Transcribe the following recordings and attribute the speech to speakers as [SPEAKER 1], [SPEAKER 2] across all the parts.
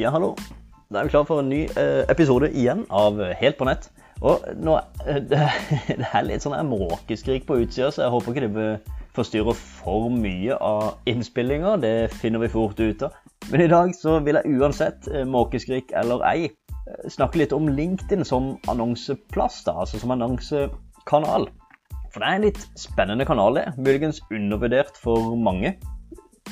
[SPEAKER 1] Ja, hallo. Da er vi klar for en ny eh, episode igjen av Helt på nett. Og nå, eh, det, det er litt sånn måkeskrik på utsida, så jeg håper ikke det forstyrrer for mye av innspillinga. Det finner vi fort ut av. Men i dag så vil jeg uansett, eh, måkeskrik eller ei, eh, snakke litt om LinkedIn som annonseplass, da, altså som annonsekanal. For det er en litt spennende kanal, det. Muligens undervurdert for mange.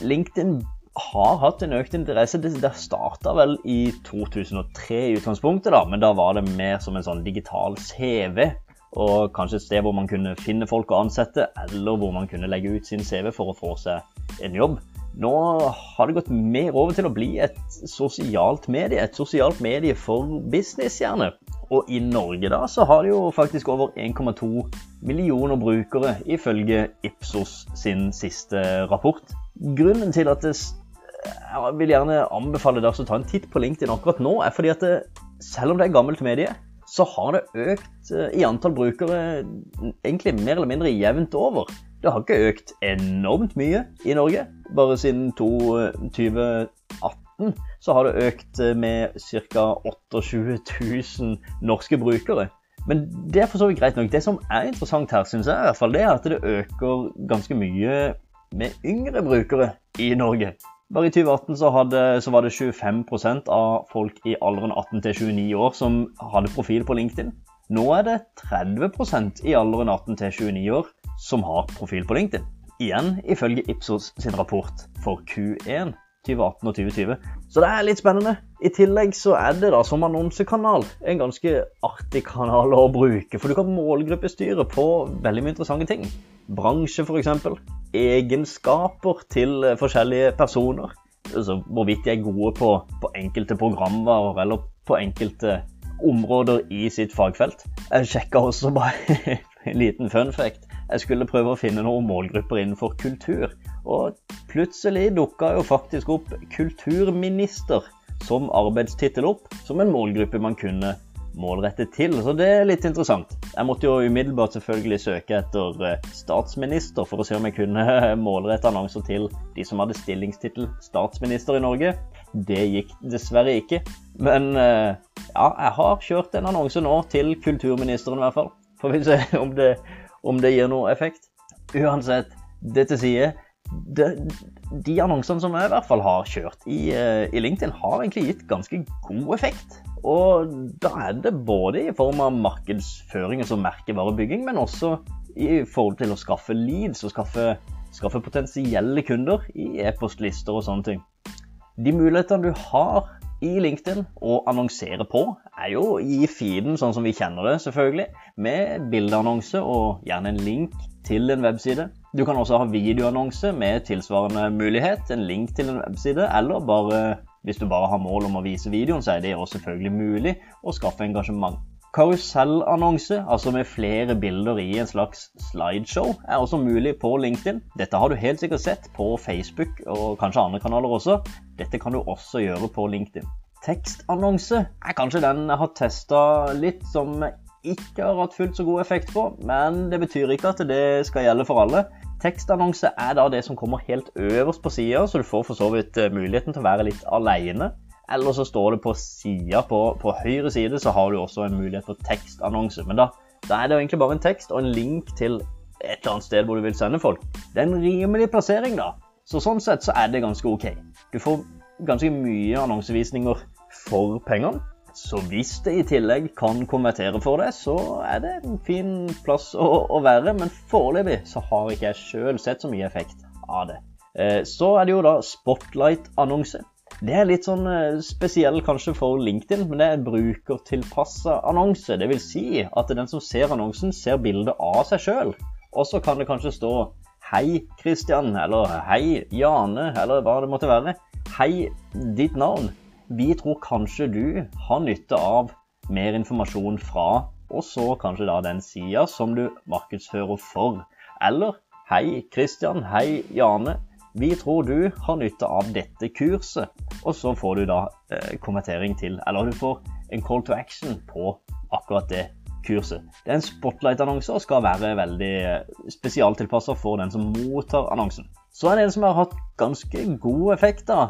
[SPEAKER 1] LinkedIn har hatt en økt interesse. Det, det starta vel i 2003 i utgangspunktet, da, men da var det mer som en sånn digital CV. Og kanskje et sted hvor man kunne finne folk å ansette, eller hvor man kunne legge ut sin CV for å få seg en jobb. Nå har det gått mer over til å bli et sosialt medie, et sosialt medie for business, gjerne. Og i Norge da, så har det jo faktisk over 1,2 millioner brukere, ifølge Ipsos sin siste rapport. Grunnen til at det jeg vil gjerne anbefale deg å ta en titt på LinkedIn akkurat nå, er fordi at det, selv om det er gammelt medie, så har det økt eh, i antall brukere egentlig mer eller mindre jevnt over. Det har ikke økt enormt mye i Norge. Bare siden 2018 så har det økt eh, med ca. 28 000 norske brukere. Men det er for så vidt greit nok. Det som er interessant her, syns jeg, i hvert fall, det er at det øker ganske mye med yngre brukere i Norge. Bare i 2018 så, hadde, så var det 25% av folk i alderen 18 til 29 år som hadde profil på LinkedIn. Nå er det 30% i alderen 18 til 29 år som har profil på LinkedIn. Igjen ifølge Ipsos sin rapport for Q1 2018 og 2020. Så det er litt spennende. I tillegg så er det da som annonsekanal en ganske artig kanal å bruke. For du kan målgruppestyre på veldig mye interessante ting. Bransje, f.eks egenskaper til eh, forskjellige personer. Altså hvorvidt de er gode på, på enkelte programvarer eller på enkelte områder i sitt fagfelt. Jeg sjekka også bare en liten fun fact. Jeg skulle prøve å finne noen målgrupper innenfor kultur. Og plutselig dukka jo faktisk opp kulturminister som arbeidstittel opp, som en målgruppe man kunne målrettet til. Så det er litt interessant. Jeg måtte jo umiddelbart selvfølgelig søke etter eh, statsminister for å se om jeg kunne målrette annonser til de som hadde stillingstittel statsminister i Norge. Det gikk dessverre ikke. Men eh, ja, jeg har kjørt en annonse nå til kulturministeren i hvert fall. Får vi se om det, om det gir noe effekt. Uansett, det til side. De, de annonsene som jeg i hvert fall har kjørt i, eh, i LinkedIn, har egentlig gitt ganske god effekt. Og da er det både i form av markedsføring, altså merkevarebygging, men også i forhold til å skaffe leads og skaffe, skaffe potensielle kunder i e-postlister og sånne ting. De mulighetene du har i LinkedIn å annonsere på, er jo i feeden sånn som vi kjenner det, selvfølgelig, med bildeannonse og gjerne en link til en webside. Du kan også ha videoannonse med tilsvarende mulighet, en link til en webside, eller bare hvis du bare har mål om å vise videoen, så er det også selvfølgelig mulig å skaffe engasjement. Karusellannonse, altså med flere bilder i en slags slideshow, er også mulig på LinkedIn. Dette har du helt sikkert sett på Facebook og kanskje andre kanaler også. Dette kan du også gjøre på LinkedIn. Tekstannonse er kanskje den jeg har testa litt, som ikke har hatt fullt så god effekt på, men det betyr ikke at det skal gjelde for alle. Tekstannonse er da det som kommer helt øverst på sida, så du får for så vidt eh, muligheten til å være litt alene. Eller så står det på sida, på, på, høyre side, så har du også en mulighet for tekstannonse. Men da, da er det egentlig bare en tekst og en link til et eller annet sted hvor du vil sende folk. Det er en rimelig plassering, da. Så sånn sett så er det ganske OK. Du får ganske mye annonsevisninger for pengene. Så hvis det i tillegg kan konvertere for deg, så er det en fin plass å, å være. Men foreløpig så har ikke jeg sjøl sett så mye effekt av det. Eh, så er det jo da spotlight-annonse. Det er litt sånn eh, spesiell kanskje for LinkedIn, men det er brukertilpassa annonse. Det vil si at den som ser annonsen, ser bildet av seg sjøl. Og så kan det kanskje stå 'Hei, Christian', eller 'Hei, Jane', eller hva det måtte være. 'Hei, ditt navn'. Vi tror kanskje du har nytte av mer informasjon fra, og så kanskje da den sida som du markedsfører for. Eller hei Kristian, hei Jane. Vi tror du har nytte av dette kurset. Og så får du da eh, kommentering til, eller du får en call to action på akkurat det kurset. Det er en spotlight-annonse og skal være veldig spesialtilpassa for den som mottar annonsen. Så er det en som har hatt ganske god effekt da,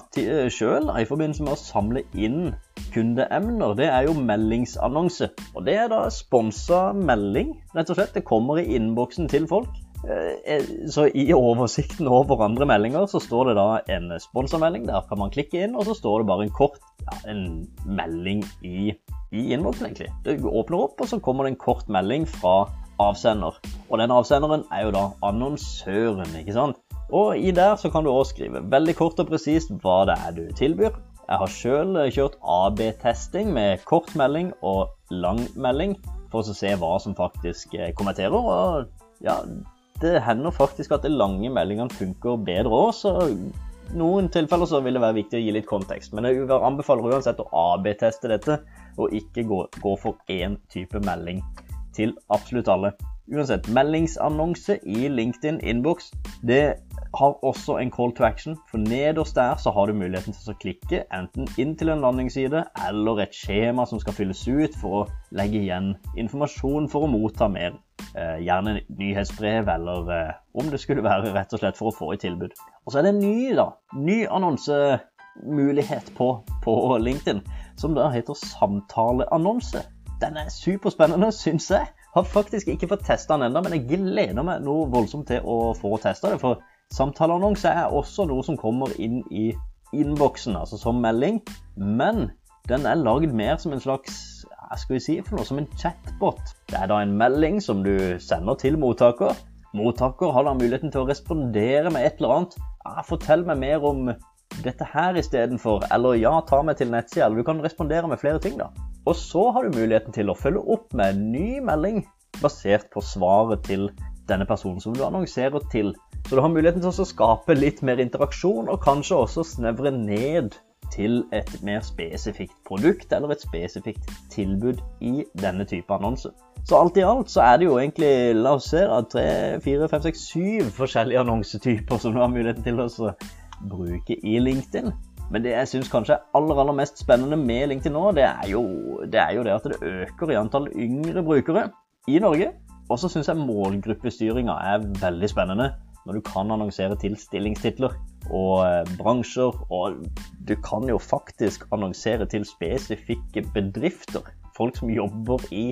[SPEAKER 1] sjøl i forbindelse med å samle inn kundeemner. Det er jo meldingsannonse. Og det er da sponsa melding, rett og slett. Det kommer i innboksen til folk. Eh, så i oversikten over andre meldinger så står det da en sponsormelding. Der kan man klikke inn, og så står det bare en kort ja, en melding i, i innboksen, egentlig. Det åpner opp, og så kommer det en kort melding fra avsender. Og den avsenderen er jo da annonsøren, ikke sant. Og i der så kan du også skrive veldig kort og presist hva det er du tilbyr. Jeg har sjøl kjørt AB-testing med kort melding og lang melding for å se hva som faktisk kommenterer. Og ja, det hender faktisk at de lange meldingene funker bedre òg, så noen tilfeller så vil det være viktig å gi litt kontekst. Men jeg anbefaler uansett å AB-teste dette, og ikke gå, gå for én type melding til absolutt alle. Uansett, meldingsannonse i LinkedIn innboks, det har også en call to action. For nederst der så har du muligheten til å klikke enten inn til en landingsside eller et skjema som skal fylles ut for å legge igjen informasjon for å motta mer Eh, gjerne nyhetsbrev, eller eh, om det skulle være rett og slett for å få et tilbud. Og så er det en ny, da, ny annonsemulighet på, på LinkedIn, som da heter samtaleannonse. Den er superspennende, syns jeg. Har faktisk ikke fått testa den ennå, men jeg gleder meg noe voldsomt til å få testa det. For samtaleannonse er også noe som kommer inn i innboksen, altså som melding. Men den er lagd mer som en slags hva skal vi si for noe, som en chatbot. Det er da en melding som du sender til mottaker. Mottaker har da muligheten til å respondere med et eller annet. Ja, 'Fortell meg mer om dette her istedenfor', eller 'ja, ta meg til nettsida'. Eller du kan respondere med flere ting, da. Og så har du muligheten til å følge opp med en ny melding basert på svaret til denne personen som du annonserer til. Så du har muligheten til å skape litt mer interaksjon, og kanskje også snevre ned til et mer spesifikt produkt eller et spesifikt tilbud i denne type annonse. Så alt i alt så er det jo egentlig la oss se, tre, fire, fem, seks, syv forskjellige annonsetyper som du har muligheten til å bruke i LinkedIn. Men det jeg syns kanskje er aller aller mest spennende med LinkedIn nå, det er jo det, er jo det at det øker i antall yngre brukere i Norge. Og så syns jeg målgruppestyringa er veldig spennende når du kan annonsere til stillingstitler og eh, bransjer. Og du kan jo faktisk annonsere til spesifikke bedrifter. Folk som jobber i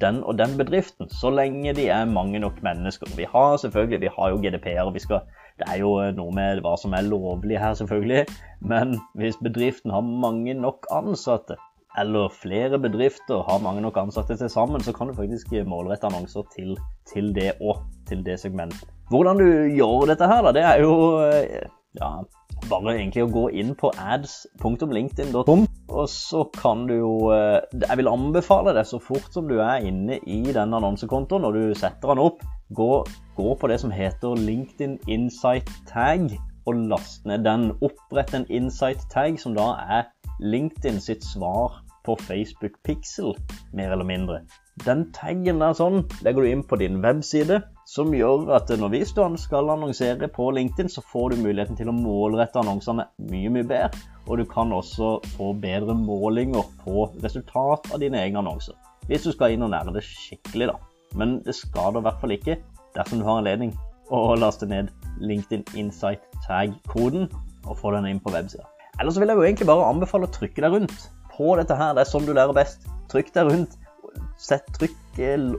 [SPEAKER 1] den og den bedriften, så lenge de er mange nok mennesker. Vi har selvfølgelig, vi har jo GDPR, vi skal, det er jo eh, noe med hva som er lovlig her, selvfølgelig. Men hvis bedriften har mange nok ansatte, eller flere bedrifter har mange nok ansatte til sammen, så kan du faktisk målrette annonser til, til det og til det segmentet. Hvordan du gjør dette her, da, det er jo eh, ja, bare egentlig å gå inn på ads.linkedin.com, og så kan du jo eh, Jeg vil anbefale det så fort som du er inne i den annonsekontoen, når du setter den opp, gå, gå på det som heter LinkedIn Insight Tag, og last ned den. Opprett en Insight Tag, som da er LinkedIn sitt svar på Facebook Pixel, mer eller mindre. Den taggen der sånn legger du inn på din webside, som gjør at når vi skal annonsere på LinkedIn, så får du muligheten til å målrette annonsene mye, mye bedre. Og du kan også få bedre målinger på resultat av dine egne annonser. Hvis du skal inn og nære det skikkelig, da. Men det skader i hvert fall ikke dersom du har anledning å laste ned LinkedIn Insight Tag-koden og få den inn på websida. Ellers vil jeg jo egentlig bare anbefale å trykke deg rundt på dette her. Det er sånn du lærer best. Trykk deg rundt Sett trykk,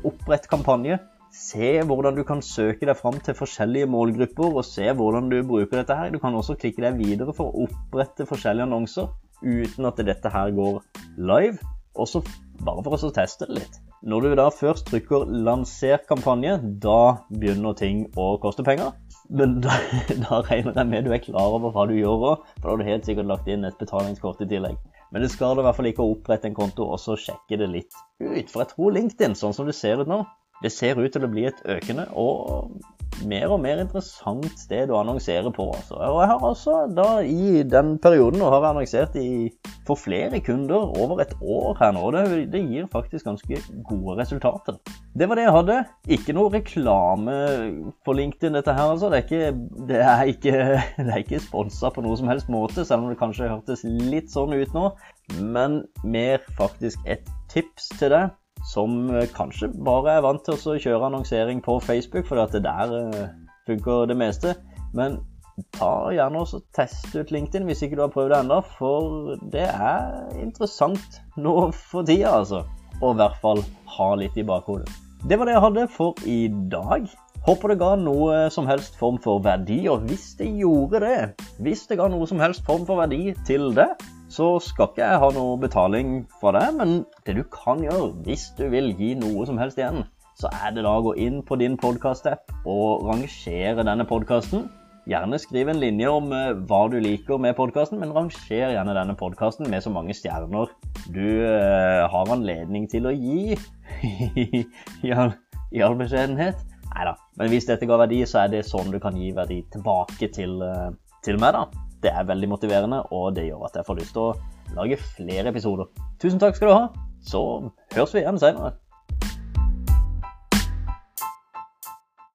[SPEAKER 1] opprett kampanje. Se hvordan du kan søke deg fram til forskjellige målgrupper, og se hvordan du bruker dette her. Du kan også klikke deg videre for å opprette forskjellige annonser uten at dette her går live. Også bare for å teste det litt. Når du da først trykker 'lanser kampanje', da begynner ting å koste penger. Men da, da regner jeg med du er klar over hva du gjør òg, for da har du helt sikkert lagt inn et betalingskort i tillegg. Men det skader i hvert fall ikke å opprette en konto og så sjekke det litt ut. For jeg tror LinkedIn, sånn som det ser ut nå, det ser ut til å bli et økende og mer og mer interessant sted å annonsere på. Altså. Og jeg har også da i den perioden og har annonsert i, for flere kunder over et år her nå. Det, det, gir faktisk ganske gode resultater. Det var det jeg hadde. Ikke noe reklame på LinkedIn, dette her. altså. Det er ikke, det er ikke, det ikke sponsa på noe som helst måte, selv om det kanskje hørtes litt sånn ut nå. Men mer faktisk et tips til deg som eh, kanskje bare er vant til å kjøre annonsering på Facebook, fordi at det der eh, funker det meste. Men ta gjerne også test ut LinkedIn hvis ikke du har prøvd det ennå, for det er interessant nå for tida, altså. Og i hvert fall ha litt i bakhodet. Det var det jeg hadde for i dag. Håper det ga noe som helst form for verdi, og hvis det gjorde det, hvis det ga noe som helst form for verdi til det, så skal ikke jeg ha noe betaling fra det, men det du kan gjøre hvis du vil gi noe som helst igjen, så er det da å gå inn på din podkast-app og rangere denne podkasten. Gjerne skriv en linje om eh, hva du liker med podkasten, men ranger gjerne denne podkasten med så mange stjerner du uh, har anledning til å gi. I all, i all beskjedenhet. Nei da. Men hvis dette ga verdi, så er det sånn du kan gi verdi tilbake til, uh, til meg, da. Det er veldig motiverende, og det gjør at jeg får lyst til å lage flere episoder. Tusen takk skal du ha. Så høres vi igjen senere.